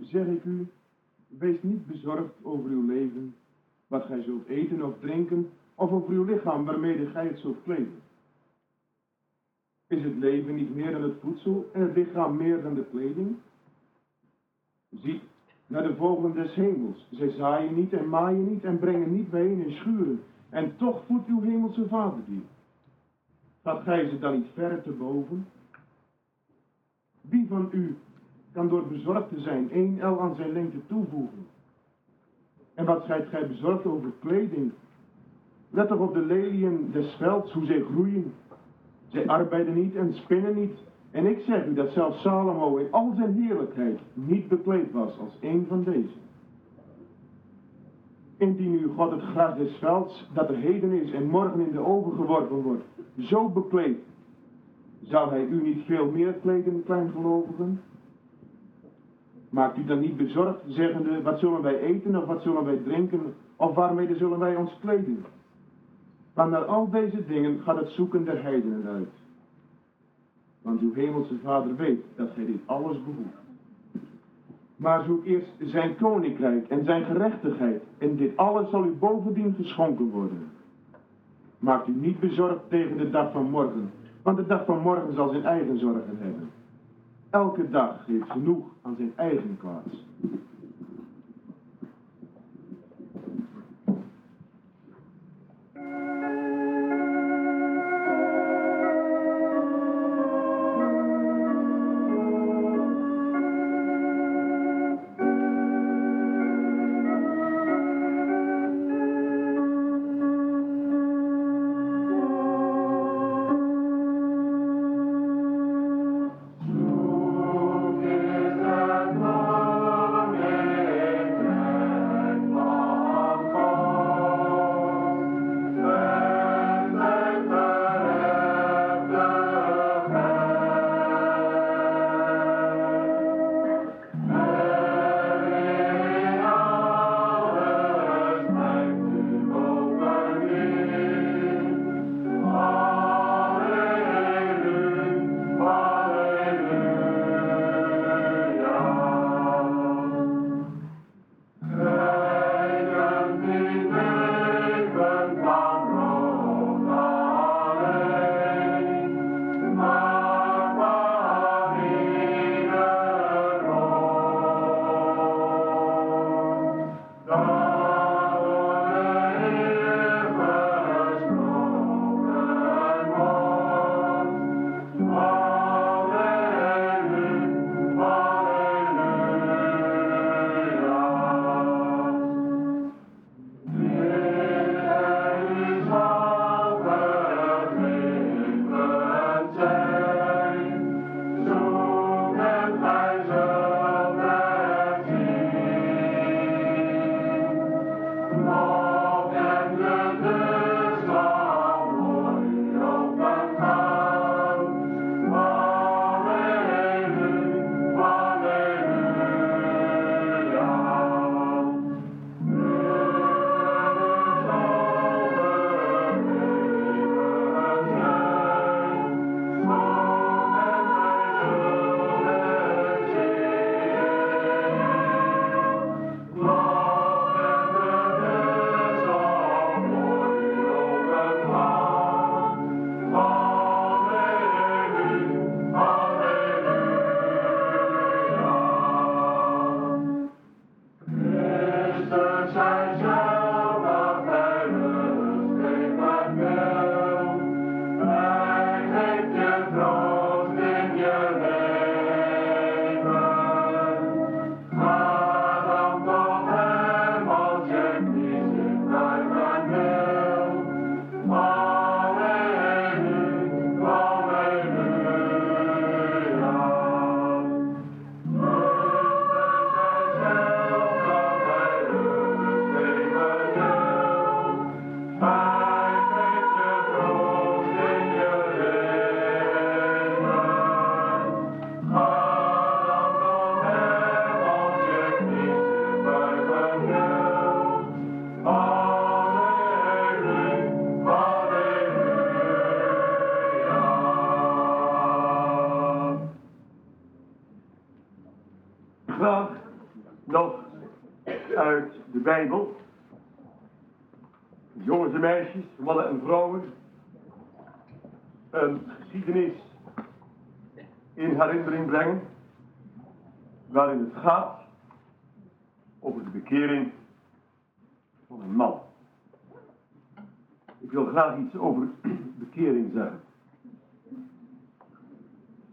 Zeg ik u, wees niet bezorgd over uw leven, wat gij zult eten of drinken, of over uw lichaam waarmede gij het zult kleden. Is het leven niet meer dan het voedsel en het lichaam meer dan de kleding? Zie naar de vogelen des hemels. Zij zaaien niet en maaien niet en brengen niet bijeen in schuren. En toch voedt uw hemelse vader die. Gaat gij ze dan niet verre te boven? Wie van u kan door bezorgd te zijn één el aan zijn lengte toevoegen? En wat zijt gij bezorgd over kleding? Let toch op de leliën des velds, hoe zij groeien. Zij arbeiden niet en spinnen niet. En ik zeg u dat zelfs Salomo in al zijn heerlijkheid niet bekleed was als een van deze. Indien u God het gras des velds, dat er heden is en morgen in de oven geworpen wordt, zo bekleed, zal hij u niet veel meer kleden, kleingelovigen? Maakt u dan niet bezorgd, zeggende, wat zullen wij eten of wat zullen wij drinken, of waarmee zullen wij ons kleden? Maar naar al deze dingen gaat het zoeken der heidenen uit. Want uw hemelse vader weet dat gij dit alles behoeft. Maar zoek eerst zijn koninkrijk en zijn gerechtigheid. En dit alles zal u bovendien geschonken worden. Maakt u niet bezorgd tegen de dag van morgen. Want de dag van morgen zal zijn eigen zorgen hebben. Elke dag heeft genoeg aan zijn eigen kwaad.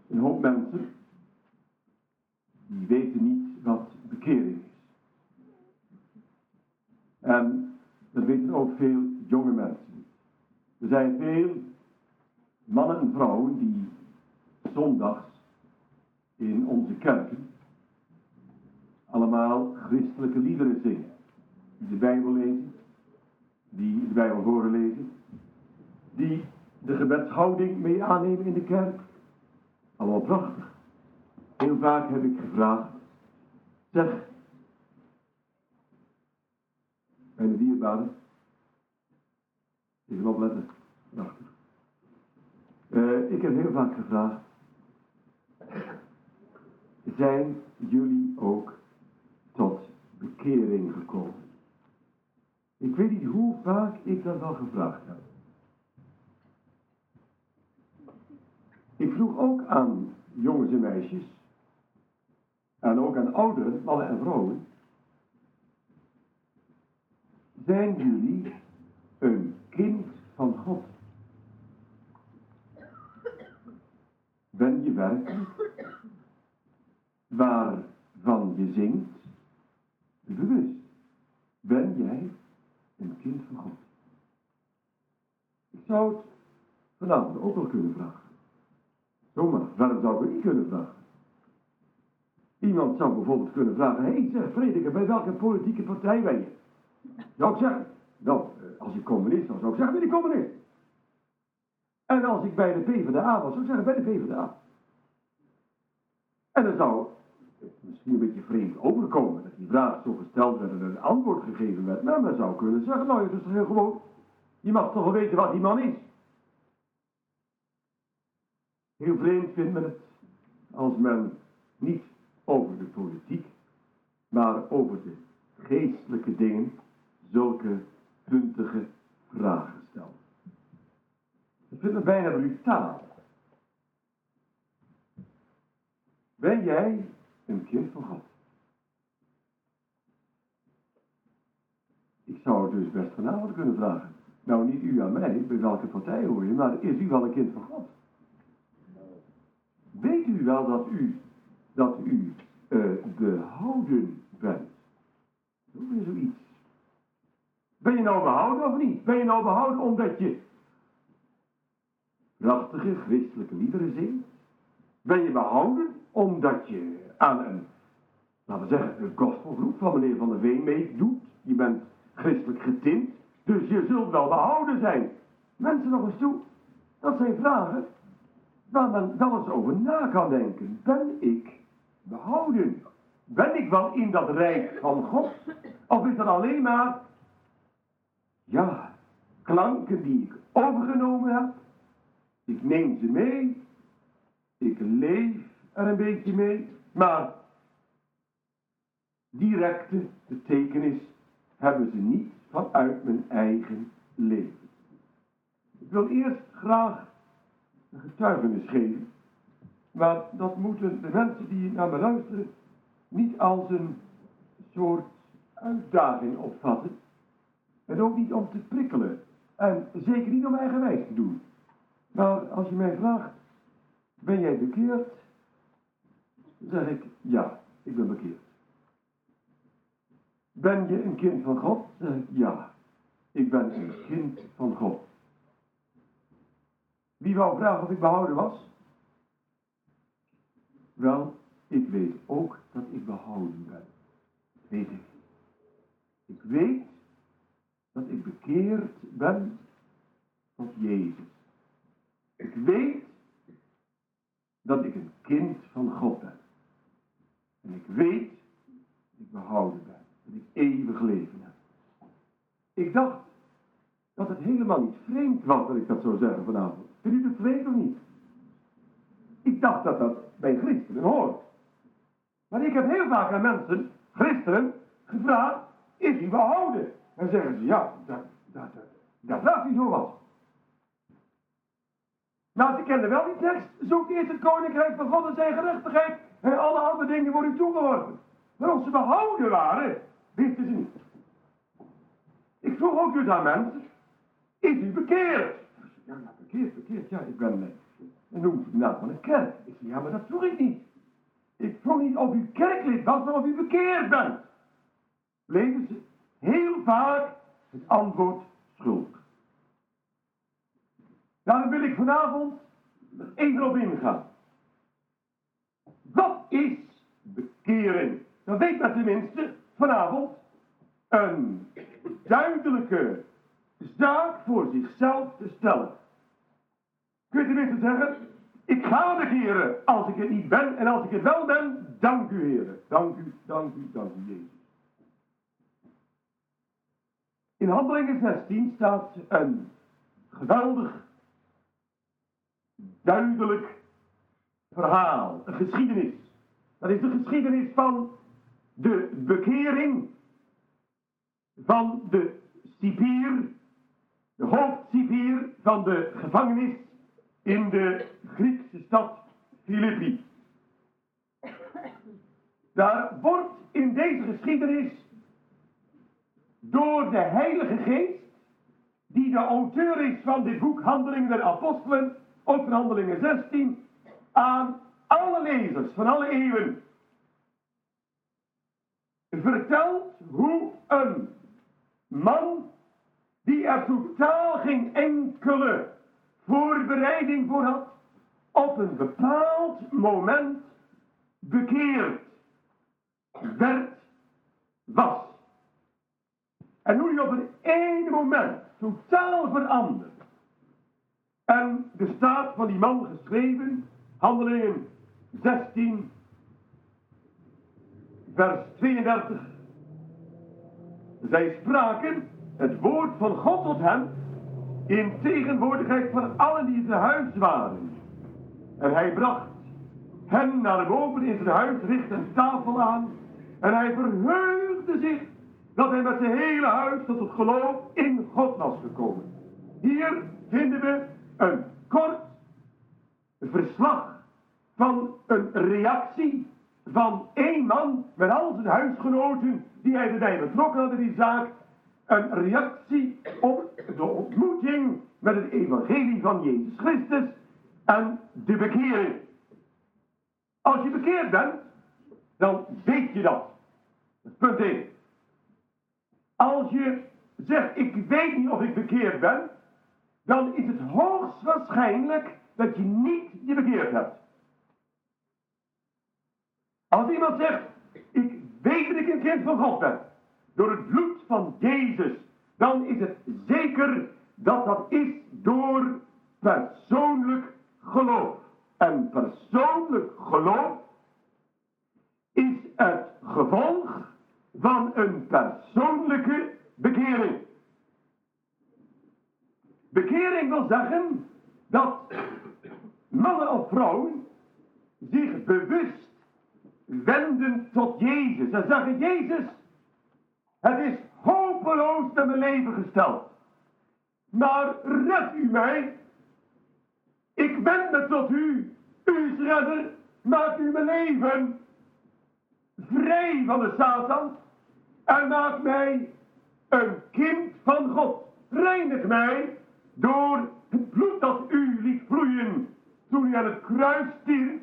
Een hoop mensen die weten niet wat bekering is. En dat weten ook veel jonge mensen. Er zijn veel mannen en vrouwen die zondags in onze kerken allemaal christelijke liederen zingen. Die de Bijbel lezen, die de Bijbel horen lezen, die de gebedshouding mee aannemen in de kerk. Allemaal prachtig. Heel vaak heb ik gevraagd, zeg, mijn dierbaren, even opletten, prachtig. Uh, ik heb heel vaak gevraagd, zijn jullie ook tot bekering gekomen? Ik weet niet hoe vaak ik dat al gevraagd heb. Ik vroeg ook aan jongens en meisjes, en ook aan ouderen, mannen en vrouwen, zijn jullie een kind van God? Ben je werkelijk waarvan je zingt bewust? Ben jij een kind van God? Ik zou het vanavond ook wel kunnen vragen. Zomaar, waarom zou ik niet kunnen vragen? Iemand zou bijvoorbeeld kunnen vragen, hé hey, zeg prediker, bij welke politieke partij ben je? Zou ik zeggen, nou, als ik communist was, zou ik zeggen, ben ik communist. En als ik bij de PvdA was, zou ik zeggen, bij de PvdA. En dan zou misschien een beetje vreemd overkomen dat die vraag zo gesteld werd en een antwoord gegeven werd. Maar men zou kunnen zeggen, nou, het is heel gewoon. Je mag toch wel weten wat die man is. Heel vreemd vindt men het als men niet over de politiek, maar over de geestelijke dingen zulke puntige vragen stelt. Ik vind het bijna brutaal. Ben jij een kind van God? Ik zou het dus best vanavond kunnen vragen. Nou, niet u aan mij, bij welke partij hoor je, maar is u wel een kind van God? Weet u wel dat u, dat u uh, behouden bent? Hoe is zoiets? Ben je nou behouden of niet? Ben je nou behouden omdat je prachtige christelijke liederen zingt? Ben je behouden omdat je aan een, laten we zeggen, een gospelgroep van meneer Van der Veen meedoet? Je bent christelijk getint, dus je zult wel behouden zijn. Mensen nog eens toe, dat zijn vragen waar men wel eens over na kan denken. Ben ik behouden? Ben ik wel in dat rijk van God? Of is dat alleen maar, ja, klanken die ik overgenomen heb? Ik neem ze mee. Ik leef er een beetje mee. Maar directe betekenis hebben ze niet vanuit mijn eigen leven. Ik wil eerst graag getuigenis geven. Maar dat moeten de mensen die naar me luisteren niet als een soort uitdaging opvatten. En ook niet om te prikkelen. En zeker niet om eigenwijs te doen. Maar als je mij vraagt, ben jij bekeerd? Dan zeg ik, ja, ik ben bekeerd. Ben je een kind van God? Zeg ik, ja, ik ben een kind van God. Wie wou vragen of ik behouden was? Wel, ik weet ook dat ik behouden ben. weet ik. Ik weet dat ik bekeerd ben tot Jezus. Ik weet dat ik een kind van God ben. En ik weet dat ik behouden ben. Dat ik eeuwig leven heb. Ik dacht dat het helemaal niet vreemd was dat ik dat zou zeggen vanavond. Vind u het vreemd of niet? Ik dacht dat dat bij christenen hoort. Maar ik heb heel vaak aan mensen christenen gevraagd, is hij behouden? Dan zeggen ze, ja, dat, dat, dat, dat zo wat. Nou, ze kenden wel die tekst. Zoek eerst het koninkrijk van God en zijn gerechtigheid. En alle andere dingen worden u toegeworpen. Maar of ze behouden waren, wisten ze niet. Ik vroeg ook dus aan mensen. Is u bekeerd? Ja, ja, bekeerd, bekeerd. Ja, ik ben... eh, En noem de naam van een kerk. Ik zei, ja, maar dat vroeg ik niet. Ik vroeg niet of u kerklid was, maar of u bekeerd bent. Bleven ze heel vaak het antwoord schuldig. Nou, dan wil ik vanavond even op ingaan. Wat is bekering? Dan weet men tenminste vanavond een duidelijke zaak voor zichzelf te stellen. Kun je tenminste zeggen, ik ga bekeren als ik het niet ben en als ik het wel ben, dank u heren. Dank u, dank u, dank u Jezus. In Handelingen 16 staat een geweldig, duidelijk verhaal, een geschiedenis. Dat is de geschiedenis van de bekering van de cipier, de hoofdcipier van de gevangenis in de Griekse stad Filippi. Daar wordt in deze geschiedenis door de Heilige Geest, die de auteur is van dit boek Handelingen der Apostelen, ook Handelingen 16, aan alle lezers van alle eeuwen vertelt hoe een man die er totaal geen enkele voorbereiding voor had, op een bepaald moment bekeerd werd, was. En hoe hij op een ene moment totaal verandert. En de staat van die man geschreven, handelingen 16, vers 32. Zij spraken het woord van God tot hem in tegenwoordigheid van allen die in zijn huis waren. En hij bracht hen naar boven in zijn huis, richtte een tafel aan. En hij verheugde zich dat hij met zijn hele huis tot het geloof in God was gekomen. Hier vinden we een kort verslag van een reactie van één man met al zijn huisgenoten die hij erbij betrokken hadden in die zaak. Een reactie op de ontmoeting met het evangelie van Jezus Christus en de bekering. Als je bekeerd bent, dan weet je dat. Punt 1. Als je zegt, ik weet niet of ik bekeerd ben, dan is het hoogstwaarschijnlijk dat je niet je bekeerd hebt. Als iemand zegt, ik weet dat ik een kind van God ben, door het bloed van Jezus, dan is het zeker dat dat is door persoonlijk geloof. En persoonlijk geloof is het gevolg van een persoonlijke bekering. Bekering wil zeggen dat mannen of vrouwen zich bewust wenden tot Jezus en zeggen: Jezus, het is hopeloos in mijn leven gesteld. Maar red u mij. Ik ben me tot u. U is redder. Maak u mijn leven vrij van de Satan. En maak mij een kind van God. Reinig mij door het bloed dat u liet vloeien toen u aan het kruis stierf.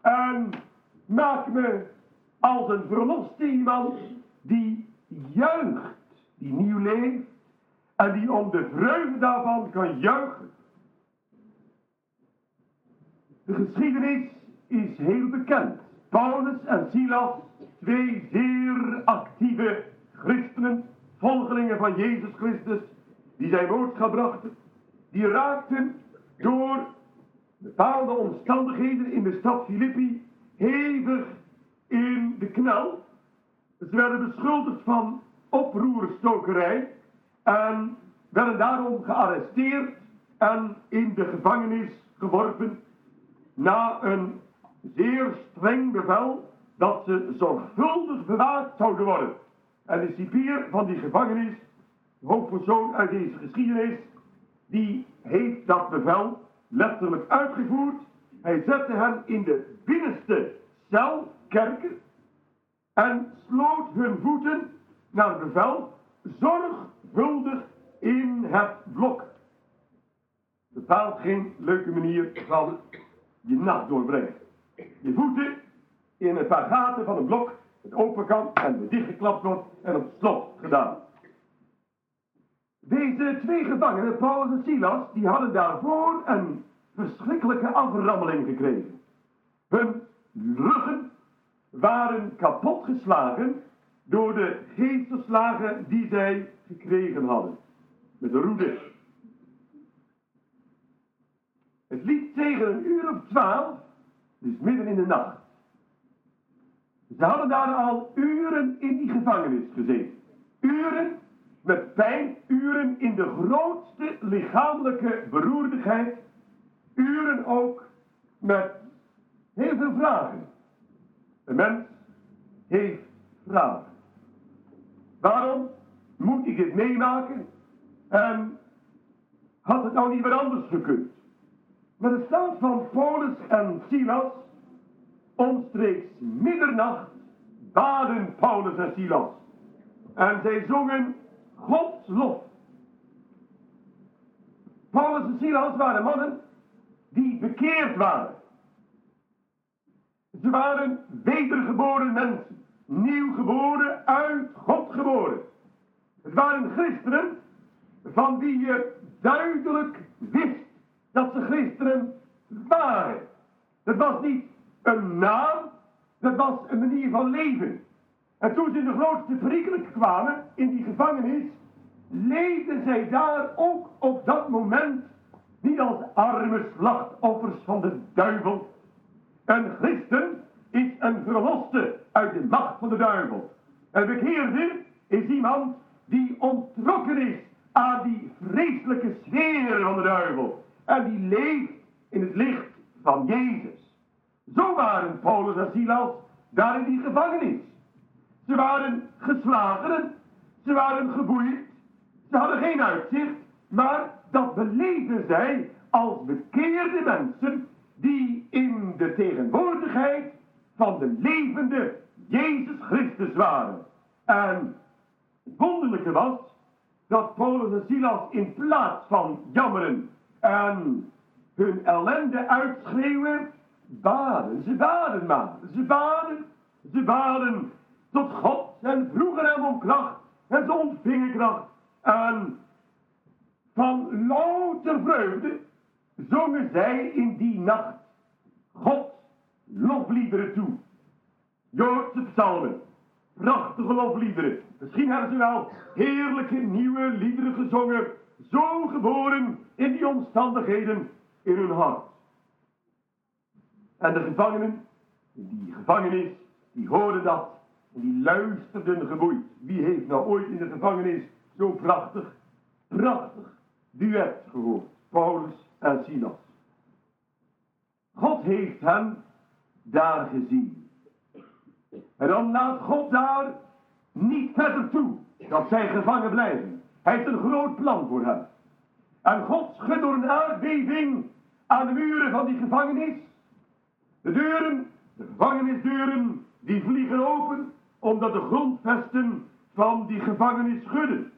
En maak me als een verloste iemand die juicht, die nieuw leeft en die om de vreugde daarvan kan juichen. De geschiedenis is heel bekend. Paulus en Silas, twee zeer actieve christenen, volgelingen van Jezus Christus, die zijn boodschap brachten, die raakten door bepaalde omstandigheden in de stad Filippi hevig in de knel. Ze werden beschuldigd van oproerstokerij en werden daarom gearresteerd en in de gevangenis geworpen na een zeer streng bevel dat ze zorgvuldig bewaard zouden worden. En de cipier van die gevangenis, hoofdpersoon uit deze geschiedenis, die heeft dat bevel letterlijk uitgevoerd. Hij zette hen in de binnenste cel, kerken, en sloot hun voeten naar bevel zorgvuldig in het blok. Bepaalt geen leuke manier van je nacht doorbrengen. Je voeten in een paar gaten van een blok, het open kan en weer dichtgeklapt wordt en op slot gedaan. Deze twee gevangenen, Paulus en Silas, die hadden daarvoor een verschrikkelijke aframmeling gekregen. Hun ruggen waren kapotgeslagen door de geestelslagen die zij gekregen hadden. Met de roede. Het liep tegen een uur of twaalf, dus midden in de nacht. Ze hadden daar al uren in die gevangenis gezeten. Uren met pijn, uren in de grootste lichamelijke beroerdigheid, uren ook met heel veel vragen. De mens heeft vragen. Waarom moet ik dit meemaken? En had het nou niet wat anders gekund? Maar de staat van Paulus en Silas, omstreeks middernacht, baden Paulus en Silas. En zij zongen Gods lof. Paulus en Silas waren mannen die bekeerd waren. Ze waren wedergeboren mensen, nieuw geboren, uit God geboren. Het waren christenen van wie je duidelijk wist dat ze christenen waren. Dat was niet een naam, dat was een manier van leven. En toen ze in de grootste verrikkelijk kwamen, in die gevangenis, leefden zij daar ook op dat moment niet als arme slachtoffers van de duivel. Een christen is een verloste uit de macht van de duivel. Een bekeerde is iemand die ontrokken is aan die vreselijke sfeer van de duivel. En die leeft in het licht van Jezus. Zo waren Paulus en Silas daar in die gevangenis. Ze waren geslagen, ze waren geboeid, ze hadden geen uitzicht, maar dat beleefden zij als bekeerde mensen die in de tegenwoordigheid van de levende Jezus Christus waren. En het wonderlijke was dat Paulus en Silas in plaats van jammeren en hun ellende uitschreeuwen, baden. Ze baden maar. Ze baden, ze baden tot God en vroegen hem om kracht. En ze ontvingen kracht. En van louter vreugde zongen zij in die nacht God lofliederen toe. Joodse psalmen, prachtige lofliederen. Misschien hebben ze wel heerlijke nieuwe liederen gezongen, zo geboren in die omstandigheden in hun hart. En de gevangenen, die gevangenis, die hoorden dat en die luisterden geboeid. Wie heeft nou ooit in de gevangenis zo prachtig, prachtig duet gehoord? Paulus en Silas. God heeft hem daar gezien. En dan laat God daar niet verder toe dat zij gevangen blijven. Hij heeft een groot plan voor hen. En God schudt door een aardbeving aan de muren van die gevangenis. De deuren, de gevangenisdeuren, die vliegen open omdat de grondvesten van die gevangenis schudden.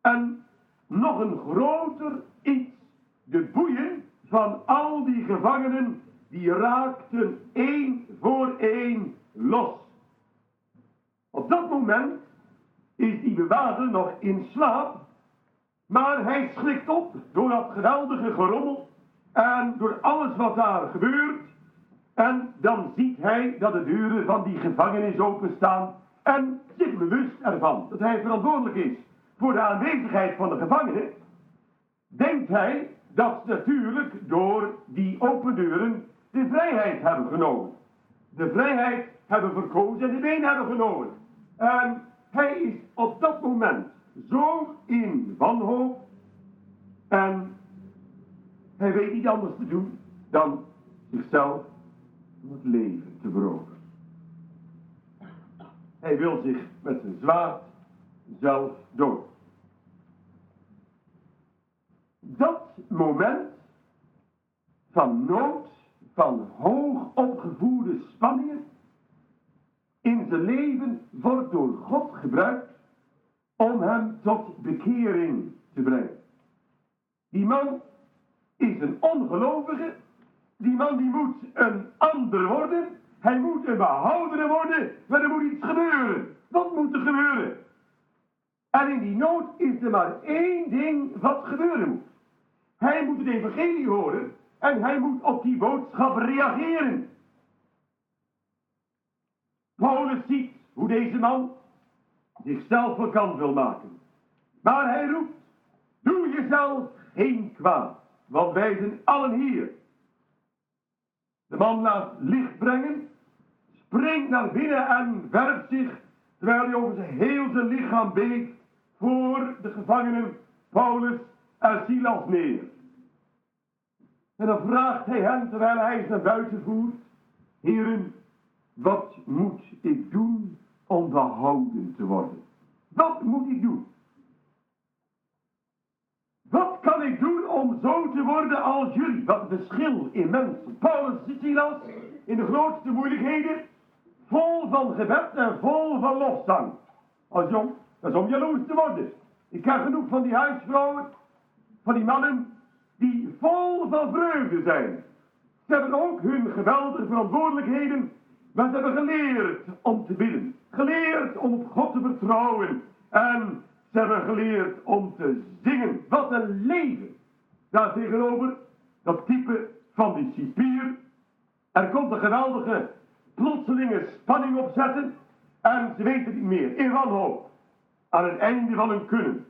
En nog een groter iets, de boeien van al die gevangenen, die raakten één voor één los. Op dat moment is die bewaarder nog in slaap, maar hij schrikt op door dat geweldige gerommel en door alles wat daar gebeurt. En dan ziet hij dat de deuren van die gevangenis openstaan en zich bewust ervan dat hij verantwoordelijk is voor de aanwezigheid van de gevangenen, denkt hij dat ze natuurlijk door die open deuren de vrijheid hebben genomen. De vrijheid hebben verkozen en de been hebben genomen. En hij is op dat moment zo in wanhoop en hij weet niet anders te doen dan zichzelf het leven te beroven. Hij wil zich met zijn zwaard zelf dood. Dat moment van nood, van hoog opgevoerde spanningen in zijn leven wordt door God gebruikt om hem tot bekering te brengen. Die man is een ongelovige, die man die moet een ander worden, hij moet een behoudene worden, maar er moet iets gebeuren. Wat moet er gebeuren? En in die nood is er maar één ding wat gebeuren moet. Hij moet het evangelie horen en hij moet op die boodschap reageren. Paulus ziet hoe deze man zichzelf bekend wil maken. Maar hij roept, doe jezelf geen kwaad, want wij zijn allen hier. De man laat licht brengen, springt naar binnen en werpt zich, terwijl hij over zijn heel zijn lichaam beet, voor de gevangenen Paulus en Silas neer. En dan vraagt hij hen, terwijl hij ze naar buiten voert, heren, wat moet ik doen om behouden te worden? Wat moet ik doen? Wat kan ik doen om zo te worden als jullie? Wat verschil in mensen. Paulus en Silas in de grootste moeilijkheden, vol van gebed en vol van lofzang. Als jong, dat is om jaloers te worden. Ik ken genoeg van die huisvrouwen, van die mannen, die vol van vreugde zijn. Ze hebben ook hun geweldige verantwoordelijkheden, maar ze hebben geleerd om te bidden. Geleerd om op God te vertrouwen. En ze hebben geleerd om te zingen. Wat een leven! Daar tegenover dat type van die cipier. Er komt een geweldige plotselinge spanning opzetten. En ze weten niet meer. In wanhoop. Aan het einde van hun kunnen.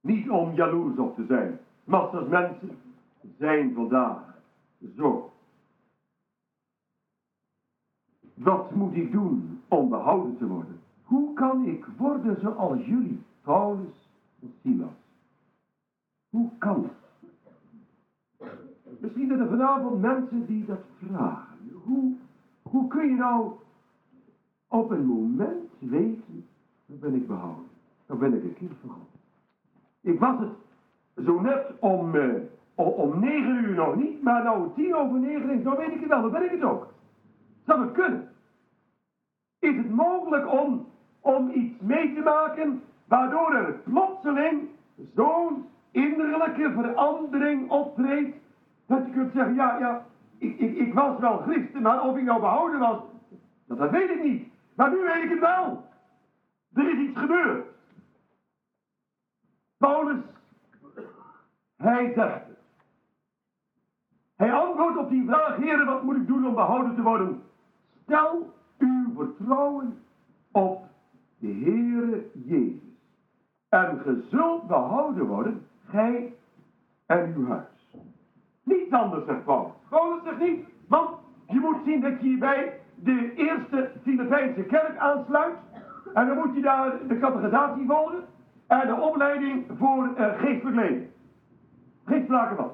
Niet om jaloers op te zijn. Massas mensen zijn vandaag zo. Wat moet ik doen om behouden te worden? Hoe kan ik worden zoals jullie, Paulus en Silas? Hoe kan het? Misschien zijn er vanavond mensen die dat vragen. Hoe, hoe kun je nou op een moment weten, dan ben ik behouden. Dan ben ik een kind van. Ik was het zo net om, uh, om negen uur nog niet, maar nou tien over negen dan weet ik het wel, dan ben ik het ook. Zou het kunnen? Is het mogelijk om, om iets mee te maken waardoor er plotseling zo'n innerlijke verandering optreedt, dat je kunt zeggen, ja, ja, ik, ik, ik was wel christen, maar of ik nou behouden was, dat, dat weet ik niet. Maar nu weet ik het wel. Er is iets gebeurd. Paulus hij zegt het. Hij antwoordt op die vraag, heren, wat moet ik doen om behouden te worden? Stel uw vertrouwen op de Heere Jezus. En ge zult behouden worden, gij en uw huis. Niets anders, zegt Paulus. Paulus zegt niet, want je moet zien dat je bij de eerste Filipijnse kerk aansluit. En dan moet je daar de categorisatie volgen en de opleiding voor uh, geestverkleding. Geen sprake van.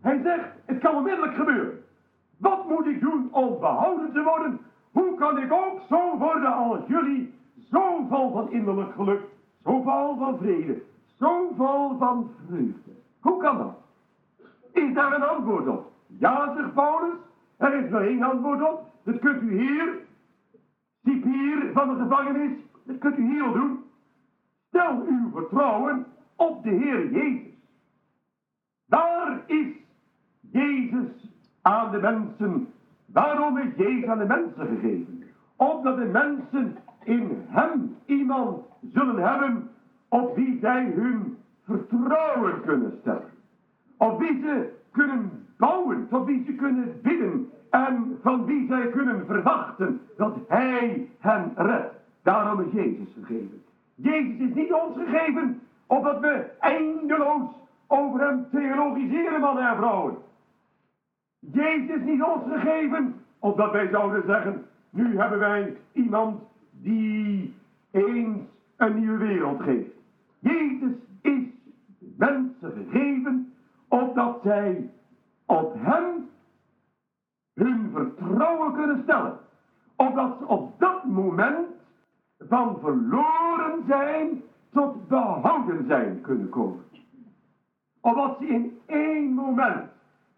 Hij zegt, het kan onmiddellijk gebeuren. Wat moet ik doen om behouden te worden? Hoe kan ik ook zo worden als jullie? Zo vol van innerlijk geluk, zo vol van vrede, zo vol van vreugde. Hoe kan dat? Is daar een antwoord op? Ja, zegt Paulus. Er is nog één antwoord op. Dat kunt u hier, hier van de gevangenis, dat kunt u hier doen. Stel uw vertrouwen op de Heer Jezus. Daar is Jezus aan de mensen. Waarom is Jezus aan de mensen gegeven? Opdat de mensen in hem iemand zullen hebben op wie zij hun vertrouwen kunnen stellen. Op wie ze kunnen bouwen, tot wie ze kunnen bidden en van wie zij kunnen verwachten dat hij hen redt. Daarom is Jezus gegeven. Jezus is niet ons gegeven opdat we eindeloos over hem theologiseren, mannen en vrouwen. Jezus is niet ons gegeven, opdat wij zouden zeggen, nu hebben wij iemand die eens een nieuwe wereld geeft. Jezus is mensen gegeven, opdat zij op hem hun vertrouwen kunnen stellen. Opdat ze op dat moment van verloren zijn tot behouden zijn kunnen komen. Opdat ze in één moment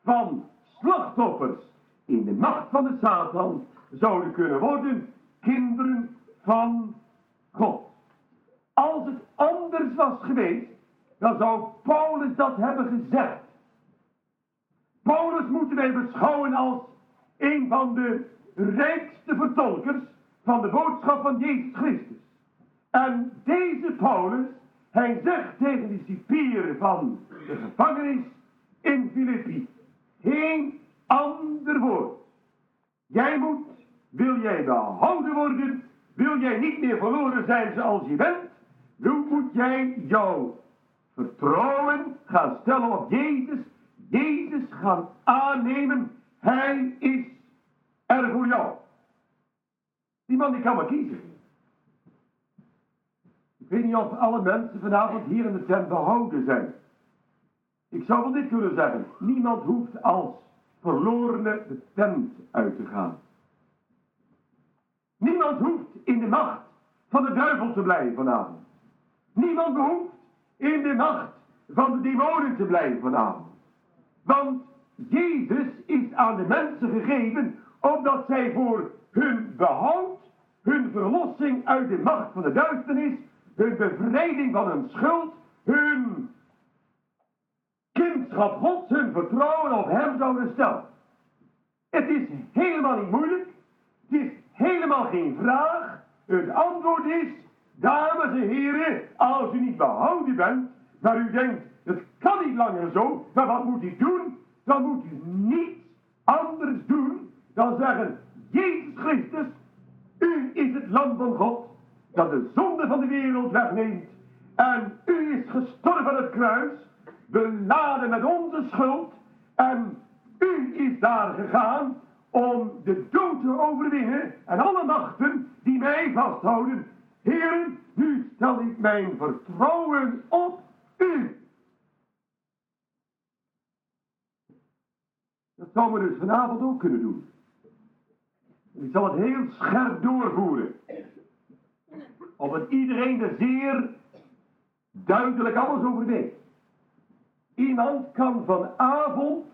van slachtoffers in de macht van de Satan zouden kunnen worden kinderen van God. Als het anders was geweest, dan zou Paulus dat hebben gezegd. Paulus moeten wij beschouwen als een van de rijkste vertolkers van de boodschap van Jezus Christus. En deze Paulus, hij zegt tegen de cipieren van de gevangenis in Filippi, geen ander woord. Jij moet, wil jij behouden worden, wil jij niet meer verloren zijn zoals je bent, dan moet jij jouw vertrouwen gaan stellen op Jezus, Jezus gaan aannemen, Hij is er voor jou. Die man die kan maar kiezen. Ik weet niet of alle mensen vanavond hier in de tent behouden zijn. Ik zou wel dit kunnen zeggen. Niemand hoeft als verlorene de tent uit te gaan. Niemand hoeft in de macht van de duivel te blijven vanavond. Niemand behoeft in de macht van de demonen te blijven vanavond. Want Jezus is aan de mensen gegeven opdat zij voor hun behoud, hun verlossing uit de macht van de duisternis, hun bevrijding van hun schuld, hun kindschap Gods, hun vertrouwen op Hem zouden stellen. Het is helemaal niet moeilijk. Het is helemaal geen vraag. Het antwoord is, dames en heren, als u niet behouden bent, maar u denkt, het kan niet langer zo, maar wat moet u doen? Dan moet u niets anders doen dan zeggen, Jezus Christus, u is het lam van God, dat de zonde van de wereld wegneemt. En u is gestorven aan het kruis, beladen met onze schuld. En u is daar gegaan om de dood te overwinnen en alle machten die mij vasthouden. Heren, nu stel ik mijn vertrouwen op u. Dat zouden we dus vanavond ook kunnen doen. Ik zal het heel scherp doorvoeren. Opdat iedereen er zeer duidelijk alles over weet. Iemand kan vanavond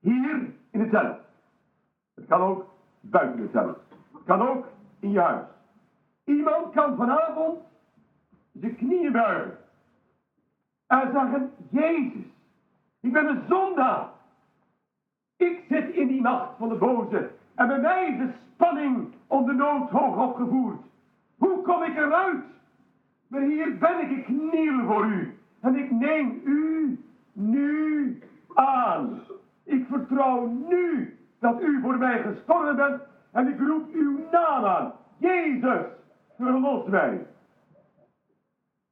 hier in het tent. Het kan ook buiten het tent. Het kan ook in je huis. Iemand kan vanavond zijn knieën buigen. En zeggen, Jezus, ik ben een zondaar. Ik zit in die macht van de boze. En bij mij is de spanning om de nood hoog opgevoerd. Hoe kom ik eruit? Maar hier ben ik, ik kniel voor u. En ik neem u nu aan. Ik vertrouw nu dat u voor mij gestorven bent. En ik roep uw naam aan. Jezus, verlos mij.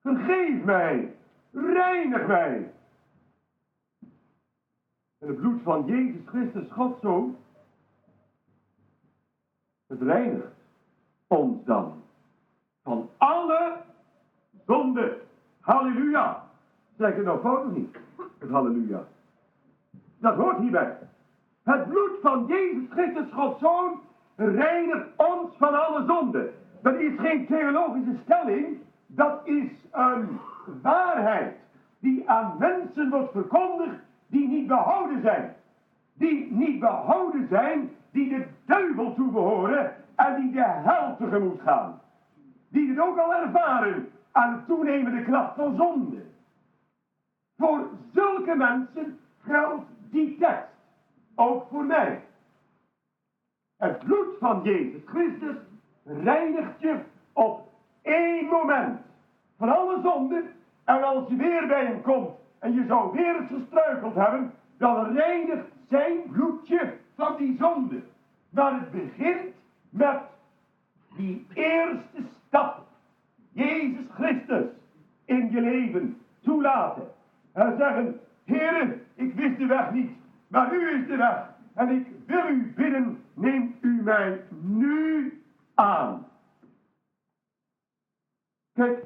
Vergeef mij. Reinig mij. En het bloed van Jezus Christus, God zo, het reinigt ons dan van alle zonde. Halleluja. Zeg je nou fout niet? Het halleluja. Dat hoort hierbij. Het bloed van Jezus Christus, Gods Zoon, reinigt ons van alle zonde. Dat is geen theologische stelling, dat is een waarheid die aan mensen wordt verkondigd die niet behouden zijn. Die niet behouden zijn, die de duivel toebehoren en die de hel tegemoet gaan. Die het ook al ervaren aan de toenemende kracht van zonde. Voor zulke mensen geldt die tekst. Ook voor mij. Het bloed van Jezus Christus reinigt je op één moment van alle zonden. En als je weer bij hem komt en je zou weer gestruikeld hebben, dan reinigt zijn bloedje van die zonde. Maar het begint met die eerste stap. Jezus Christus in je leven toelaten. En zeggen, heren, ik wist de weg niet, maar u is de weg. En ik wil u bidden, neemt u mij nu aan. Kijk,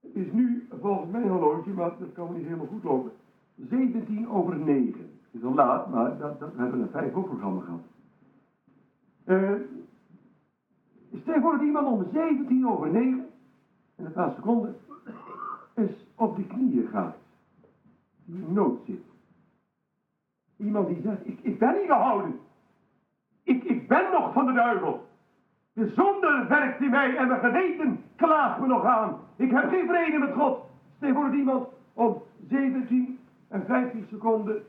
het is nu volgens mijn horloge, maar dat kan niet helemaal goed lopen, 17 over 9. Het is al laat, maar dat, dat, we hebben een vijf programma gehad. Uh, stel voor dat iemand om 17 over 9, in een paar seconden, eens op de knieën gaat. Die in nood zit. Iemand die zegt, ik, ik ben niet gehouden. Ik, ik ben nog van de duivel. De zonde werkt in mij en mijn geweten klaagt me nog aan. Ik heb geen vrede met God. Stel voor dat iemand om 17 en 15 seconden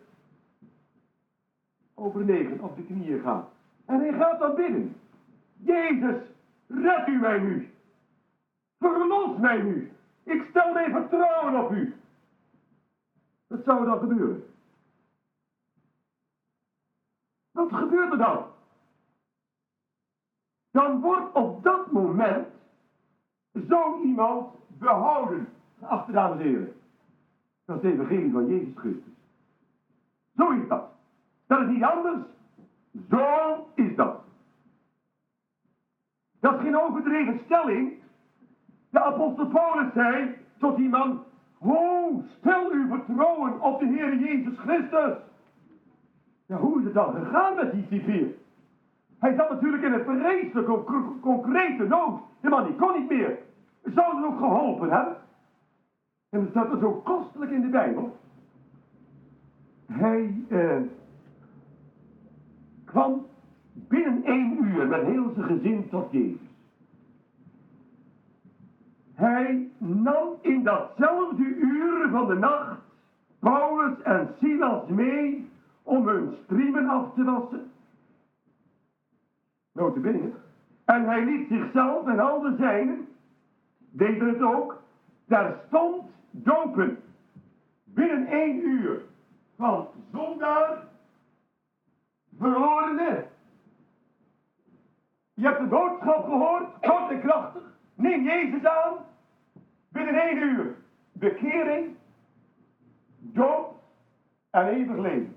over 9 op de knieën gaat. En hij gaat dan binnen. Jezus, red u mij nu. Verlos mij nu. Ik stel mijn vertrouwen op u. Wat zou er dan gebeuren? Wat gebeurt er dan? Dan wordt op dat moment zo iemand behouden. Geachte dames en heren. Dat is de evangelie van Jezus Christus. Zo is dat. Dat is niet anders. Zo is dat. Dat is geen overdreven stelling. De apostel Paulus zei tot die man, Ho, stel uw vertrouwen op de Heer Jezus Christus. Ja, hoe is het dan gegaan met die civier? Hij zat natuurlijk in een vreselijke, concrete nood. De man die kon niet meer. Zou het ook geholpen hebben? En dat staat er zo kostelijk in de Bijbel. Hij eh, kwam binnen één uur met heel zijn gezin tot Jezus. Hij nam in datzelfde uur van de nacht Paulus en Silas mee om hun striemen af te wassen. Notabene. En hij liet zichzelf en al de zijnen, deden het ook, terstond dopen. Binnen één uur van zondaar verlorene. Je hebt de boodschap gehoord, kort en krachtig. Neem Jezus aan. Binnen één uur bekering, dood en eeuwig leven.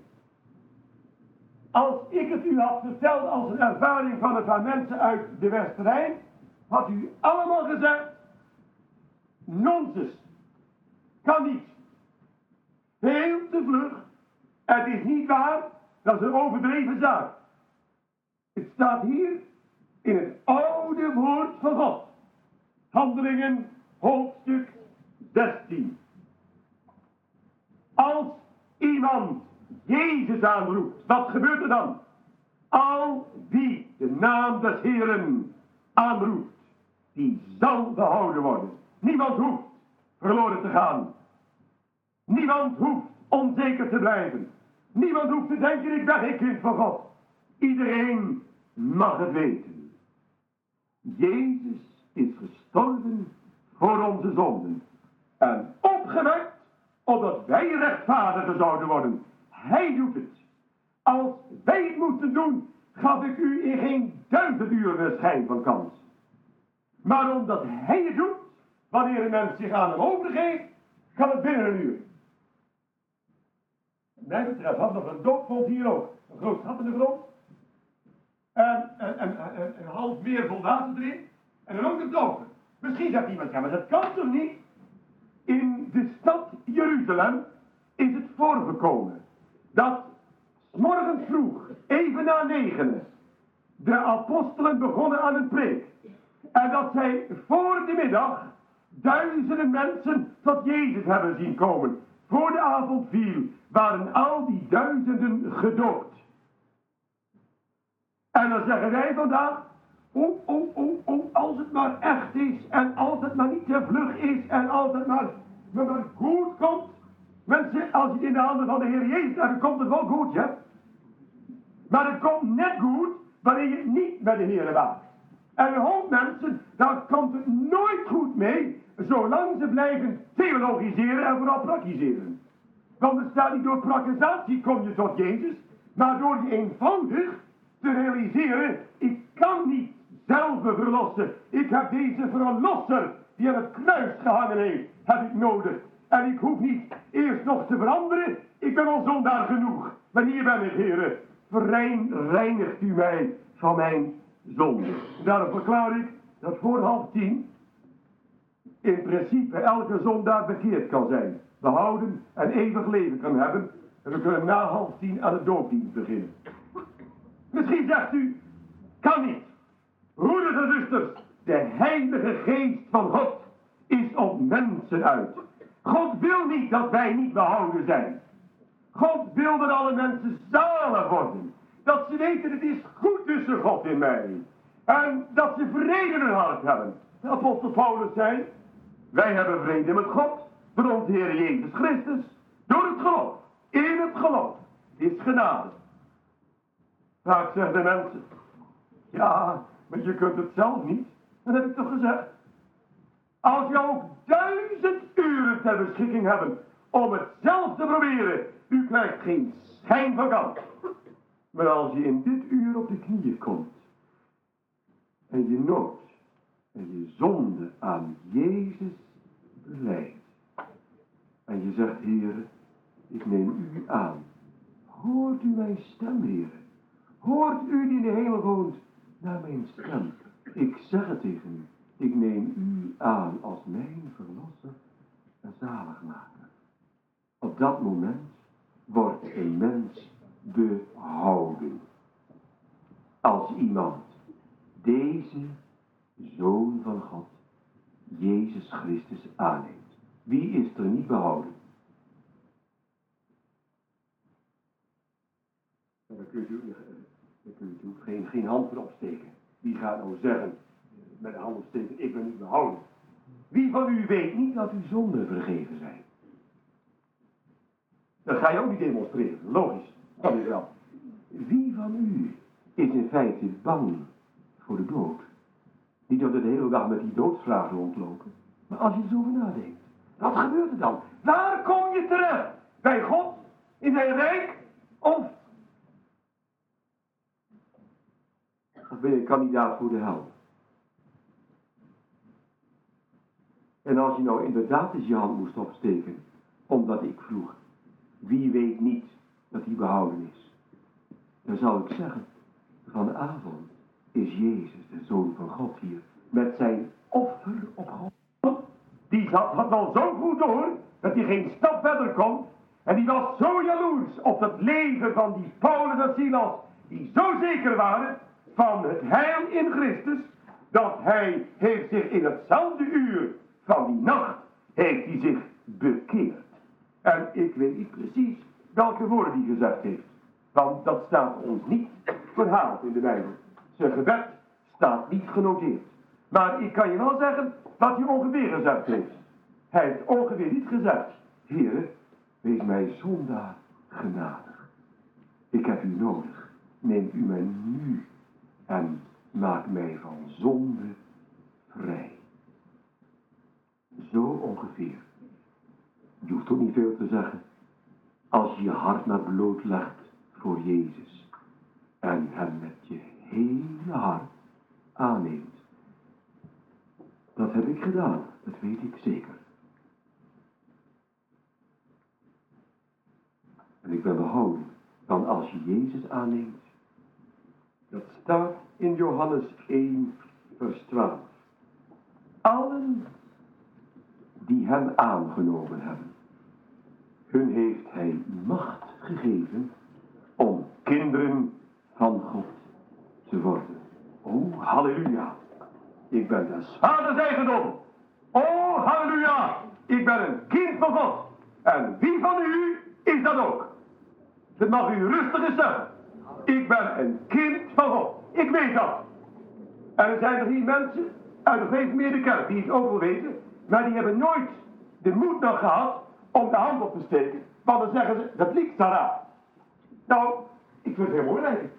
Als ik het u had verteld als een ervaring van een paar mensen uit de Westerijn, had u allemaal gezegd, nonsens, kan niet. Heel te vlug, het is niet waar, dat is een overdreven zaak. Het staat hier in het oude woord van God. Handelingen, hoofdstuk 16. Als iemand Jezus aanroept, wat gebeurt er dan? Al die de naam des Heeren aanroept, die zal behouden worden. Niemand hoeft verloren te gaan. Niemand hoeft onzeker te blijven. Niemand hoeft te denken, ik ben geen kind van God. Iedereen mag het weten. Jezus is gestorven voor onze zonden. En opgewekt, opdat wij rechtvaardigen zouden worden. Hij doet het. Als wij het moesten doen, gaf ik u in geen duizend uur schijn van kans. Maar omdat hij het doet, wanneer een mens zich aan hem overgeeft, kan het binnen een uur. Wat mij betreft had nog een doopvond hier ook. Een groot gat in de grond. En, en, en, een half meer vol water erin. En dan ook de dopen. Misschien zegt iemand, ja maar dat kan toch niet? In de stad Jeruzalem is het voorgekomen dat morgens vroeg, even na negenen, de apostelen begonnen aan het preek. En dat zij voor de middag duizenden mensen tot Jezus hebben zien komen. Voor de avond viel, waren al die duizenden gedoopt. En dan zeggen wij vandaag, oh, oh, oh, oh, als het maar echt is en als het maar niet te vlug is en als het maar, maar goed komt, Mensen, als je het in de handen van de Heer Jezus hebt, dan komt het wel goed, ja. Maar het komt net goed wanneer je niet bij de Heer waagt. En hoop mensen, daar komt het nooit goed mee, zolang ze blijven theologiseren en vooral praktiseren. Want er staat niet door praktisatie kom je tot Jezus, maar door je eenvoudig te realiseren, ik kan niet zelf verlossen. Ik heb deze verlosser die aan het kruis gehangen heeft, heb ik nodig. En ik hoef niet eerst nog te veranderen. Ik ben al zondaar genoeg. Hier ben ik, heren. Verein, reinigt u mij van mijn zonde. Daarom verklaar ik dat voor half tien in principe elke zondaar bekeerd kan zijn. Behouden en eeuwig leven kan hebben. En we kunnen na half tien aan de doopdienst beginnen. Misschien zegt u, Kan niet. Broeders en zusters, de heilige geest van God is op mensen uit. God wil niet dat wij niet behouden zijn. God wil dat alle mensen zalig worden. Dat ze weten het is goed tussen God en mij. En dat ze vrede in hun hart hebben. De apostel Paulus zei, wij hebben vrede met God door onze Heer Jezus Christus. Door het geloof. In het geloof. Is genade. Vaak zeggen de mensen, ja, maar je kunt het zelf niet. Dat heb ik toch gezegd. Als je ook duizend uren ter beschikking hebben om het zelf te proberen, u krijgt geen schijn van. Maar als je in dit uur op de knieën komt en je nood en je zonde aan Jezus beleidt en je zegt, Heer, ik neem u aan. Hoort u mijn stem, Heer? Hoort u die in de hemel woont naar mijn stem? Ik zeg het tegen u. Ik neem u aan als mijn verlosser en zaligmaker. Op dat moment wordt een mens behouden. Als iemand deze Zoon van God, Jezus Christus, aanneemt. Wie is er niet behouden? En dan kunt u, geen, geen hand voor opsteken. Wie gaat nou zeggen, met de hand opsteken, ik ben niet behouden? Wie van u weet niet dat uw zonden vergeven zijn? Dat ga je ook niet demonstreren, logisch. Wie van u is in feite bang voor de dood? Niet dat we de hele dag met die doodsvraag rondlopen. Maar als je er zo over nadenkt, wat gebeurt er dan? Waar kom je terecht? Bij God? In zijn rijk? Of? Of ben je kandidaat voor de hel? En als je nou inderdaad eens je hand moest opsteken, omdat ik vroeg, wie weet niet dat hij behouden is? Dan zou ik zeggen, vanavond is Jezus, de Zoon van God hier, met zijn offer op God. Die zat, had al zo goed door, dat hij geen stap verder kon. En die was zo jaloers op het leven van die Paulus en Silas, die zo zeker waren van het heil in Christus, dat hij heeft zich in hetzelfde uur van die nacht, heeft hij zich bekeerd. En ik weet niet precies welke woorden hij gezegd heeft. Want dat staat ons niet verhaald in de Bijbel. Zijn gebed staat niet genoteerd. Maar ik kan je wel zeggen wat hij ongeveer gezegd heeft. Hij heeft ongeveer niet gezegd. Heer, wees mij zondaar genadig. Ik heb u nodig. Neem u mij nu en maak mij van zonde vrij. Zo ongeveer. Je hoeft ook niet veel te zeggen. Als je je hart naar bloot legt voor Jezus en hem met je hele hart aanneemt. Dat heb ik gedaan, dat weet ik zeker. En ik ben behouden van als je Jezus aanneemt. Dat staat in Johannes 1, vers 12. Allen die hem aangenomen hebben, hun heeft hij macht gegeven om kinderen van God te worden. Oh, halleluja. Ik ben des vaders eigendom. Oh, halleluja. Ik ben een kind van God. En wie van u is dat ook? Dat mag u rustig eens zeggen. Ik ben een kind van God. Ik weet dat. En er zijn er hier mensen uit de gereformeerde kerk die het ook weten, maar die hebben nooit de moed nog gehad om de hand op te steken. Want dan zeggen ze, dat liegt Sarah. Nou, ik vind het heel mooi eigenlijk.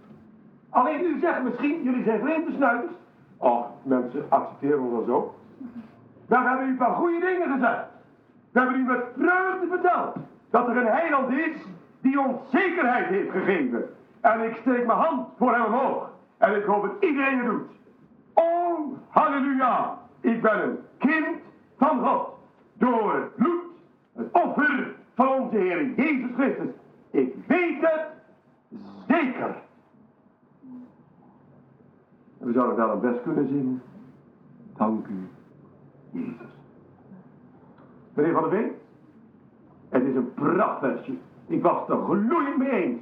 Alleen u zegt misschien, jullie zijn vreemde snuiters. Och, mensen accepteren ons wel zo. Dan hebben u paar goede dingen gezegd. We hebben u met vreugde verteld dat er een heiland is die ons zekerheid heeft gegeven. En ik steek mijn hand voor hem omhoog. En ik hoop dat iedereen het doet. Oh, halleluja. Ik ben een kind van God. Door bloed, het offer van onze Heer Jezus Christus. Ik weet het zeker. En we zouden wel het best kunnen zingen. Dank u, Jezus. Meneer Van der Veen, het is een prachtversje. Ik was er gloeiend mee eens.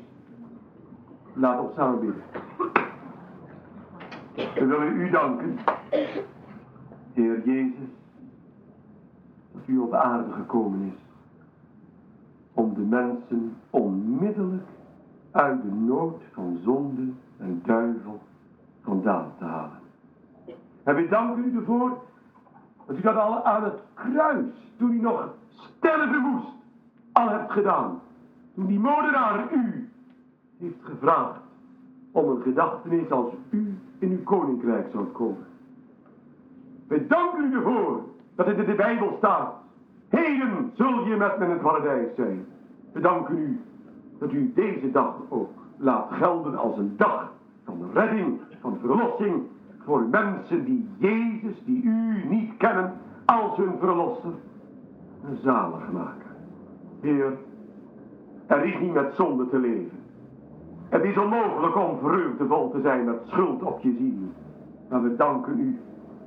Laat ons samen bidden. We willen u danken, Heer Jezus, dat u op aarde gekomen is om de mensen onmiddellijk uit de nood van zonde en duivel vandaan te halen. En we danken u ervoor dat u dat al aan het kruis, toen u nog sterven moest, al hebt gedaan. Toen die moordenaar u heeft gevraagd om een gedachtenis als u in uw koninkrijk zou komen. We danken u ervoor dat het in de Bijbel staat. Heden zul je met me in het paradijs zijn. We danken u dat u deze dag ook laat gelden als een dag van redding, van verlossing voor mensen die Jezus, die u niet kennen, als hun verlosser zalig maken. Heer, er is niet met zonde te leven. Het is onmogelijk om vreugdevol te zijn met schuld op je ziel. Maar we danken u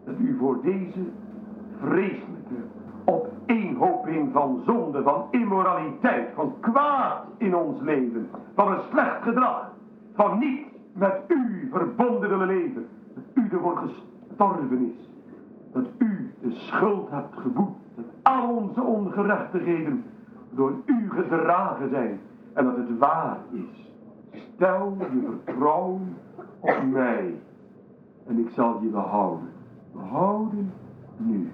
dat u voor deze vreselijke opeenhoping van zonde, van immoraliteit, van kwaad in ons leven, van een slecht gedrag, van niet met u verbonden willen leven, dat u ervoor gestorven is, dat u de schuld hebt geboet, dat al onze ongerechtigheden door u gedragen zijn en dat het waar is. Stel je vertrouwen op mij en ik zal je behouden. Behouden nu.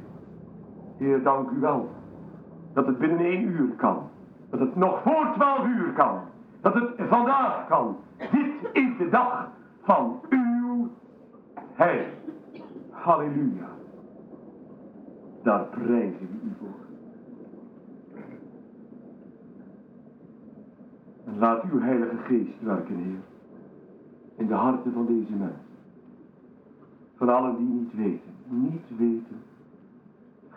Heer, dank u wel dat het binnen één uur kan. Dat het nog voor twaalf uur kan. Dat het vandaag kan. Dit is de dag van uw heil. Halleluja. Daar prijzen we u voor. En laat uw Heilige Geest werken, Heer, in de harten van deze mensen. Van allen die niet weten, niet weten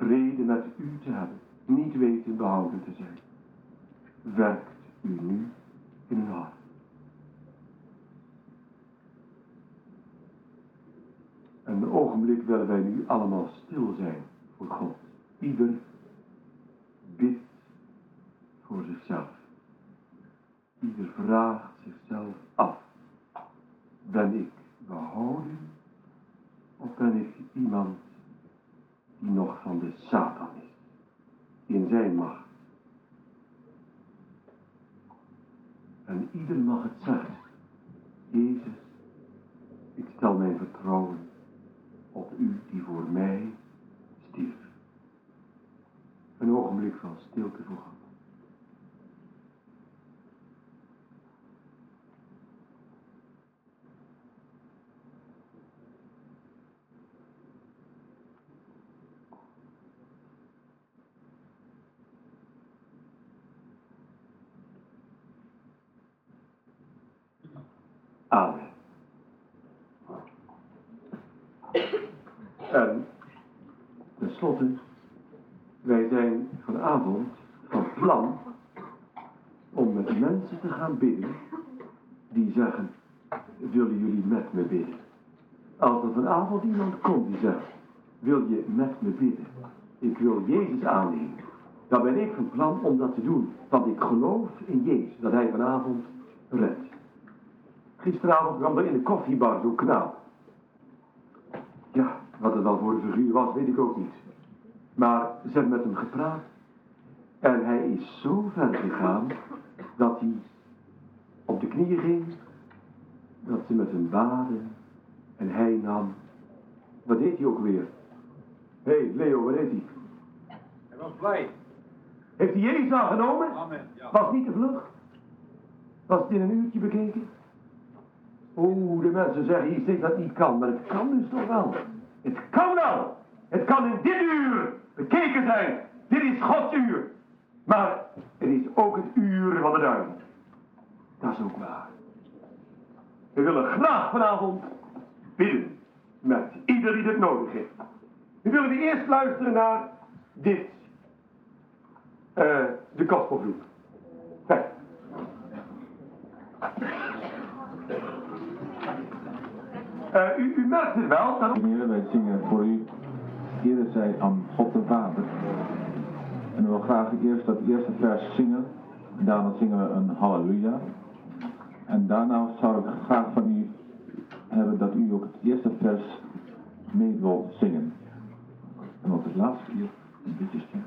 vrede met u te hebben, niet weten behouden te zijn. Werkt u nu in hun hart. En een ogenblik willen wij nu allemaal stil zijn voor God. Ieder bidt voor zichzelf. Ieder vraagt zichzelf af. Ben ik behouden of ben ik iemand die nog van de Satan is, in zijn macht? En ieder mag het zeggen. Jezus, ik stel mijn vertrouwen op u die voor mij stierf. Een ogenblik van stilte voor God. Amen. En tenslotte, wij zijn vanavond van plan om met mensen gaan bidden die zeggen, willen jullie met me bidden? Als er vanavond iemand komt die zegt, wil je met me bidden? Ik wil Jezus aannemen. Dan ben ik van plan om dat te doen. Want ik geloof in Jezus, dat hij vanavond redt. Gisteravond kwam er in de koffiebar zo'n knaap. Ja, wat het dan voor een figuur was, weet ik ook niet. Maar ze hebben met hem gepraat. En hij is zo ver gegaan dat hij op de knieën ging. Dat ze met hem baden. En hij nam. Wat deed hij ook weer? Hé, hey, Leo, wat deed hij? Hij was blij. Heeft hij Jezus aangenomen? Amen. Ja. Was niet te vlug? Was het in een uurtje bekeken? Oeh, de mensen zeggen hier steeds dat het niet kan, maar het kan dus toch wel. Het kan wel. Het kan in dit uur bekeken zijn. Dit is Gods uur. Maar het is ook het uur van de duivel. Dat is ook waar. We willen graag vanavond bidden met ieder die het nodig heeft. Nu willen we eerst luisteren naar dit. Eh, de gospelgroep. Kijk. Eh, u, u merkt het wel, dat... Heer, wij zingen voor u. Ere zij aan God de Vader. En we willen graag eerst dat eerste vers zingen. En daarna zingen we een halleluja. En daarna zou ik graag van u hebben dat u ook het eerste vers mee wil zingen. En op het laatste uur een beetje stil.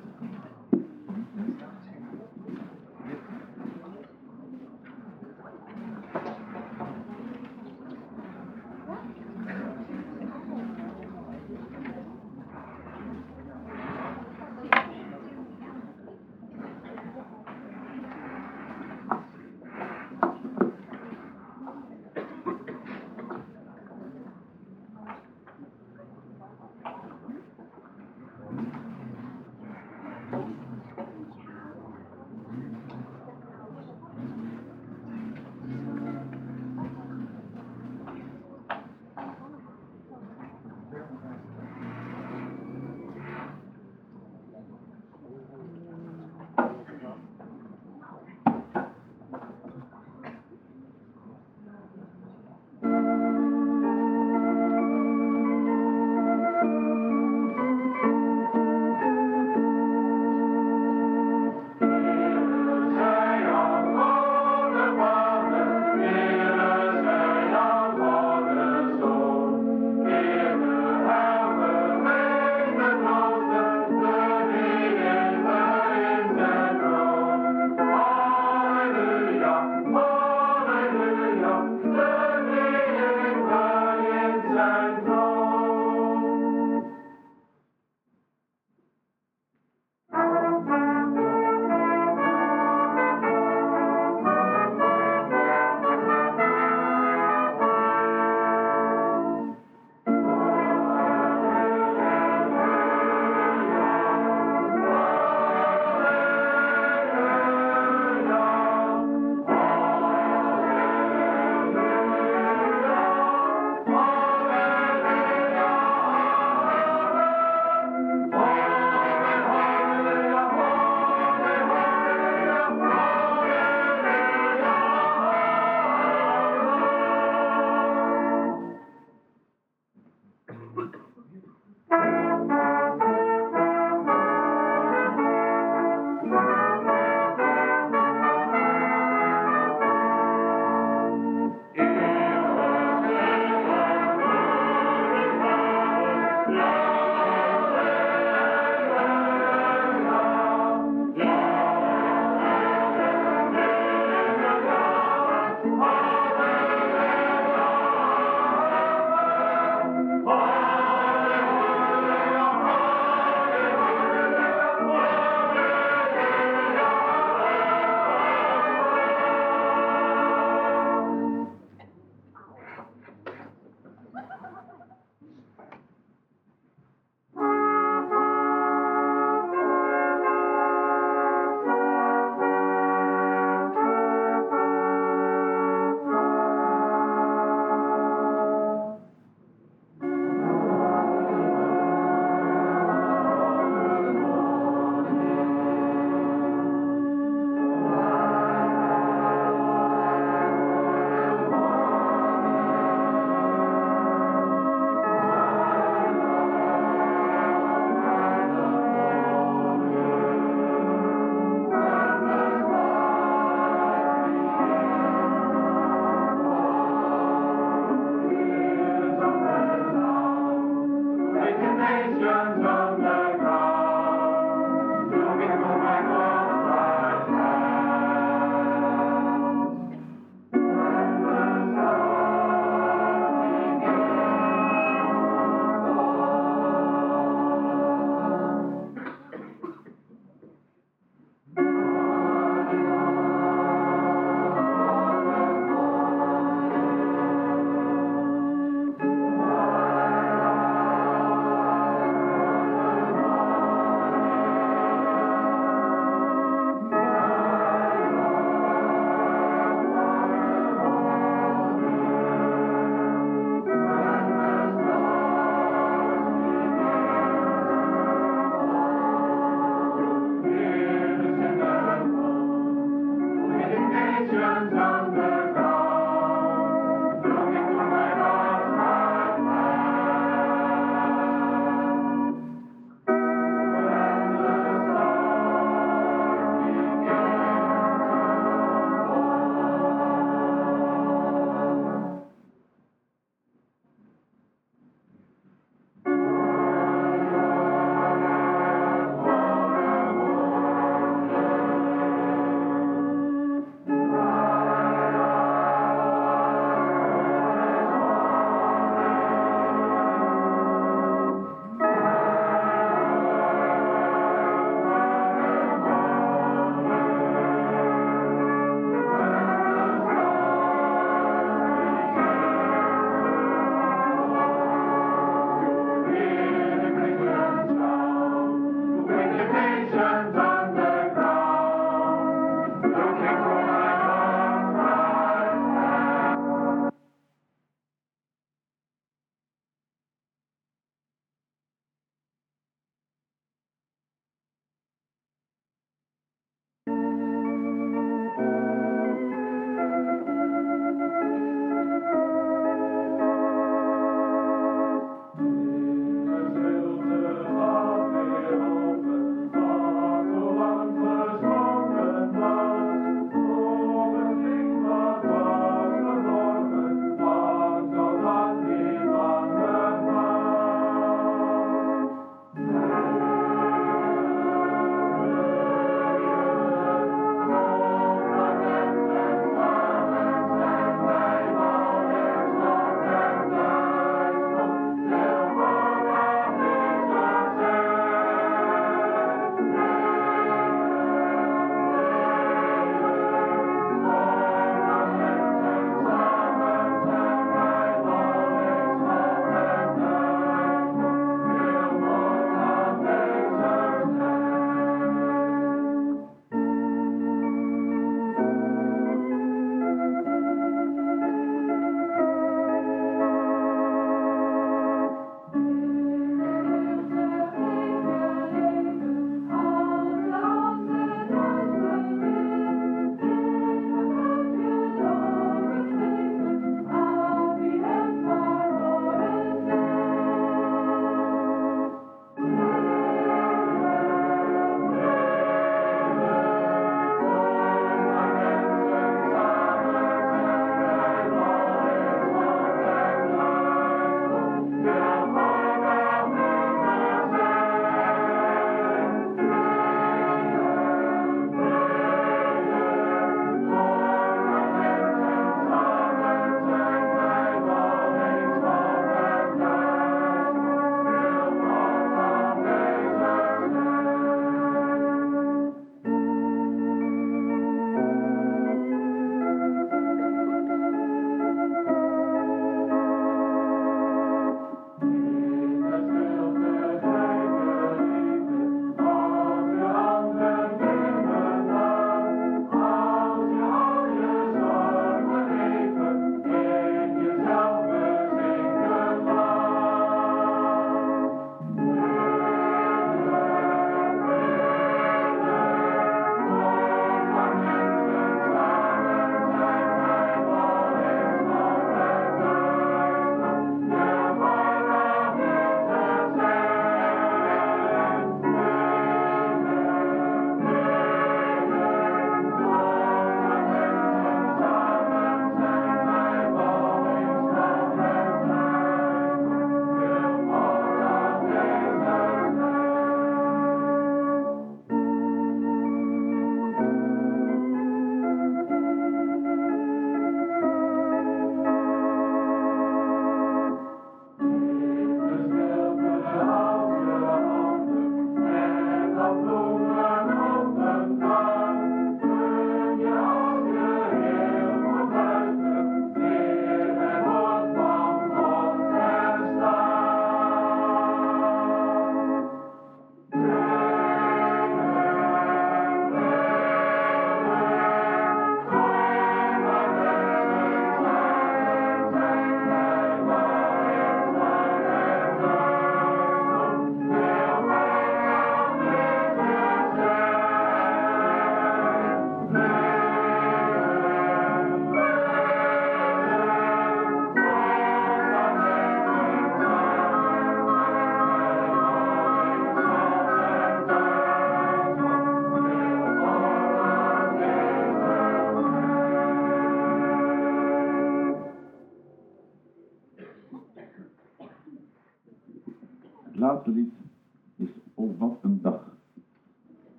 Het laatste lied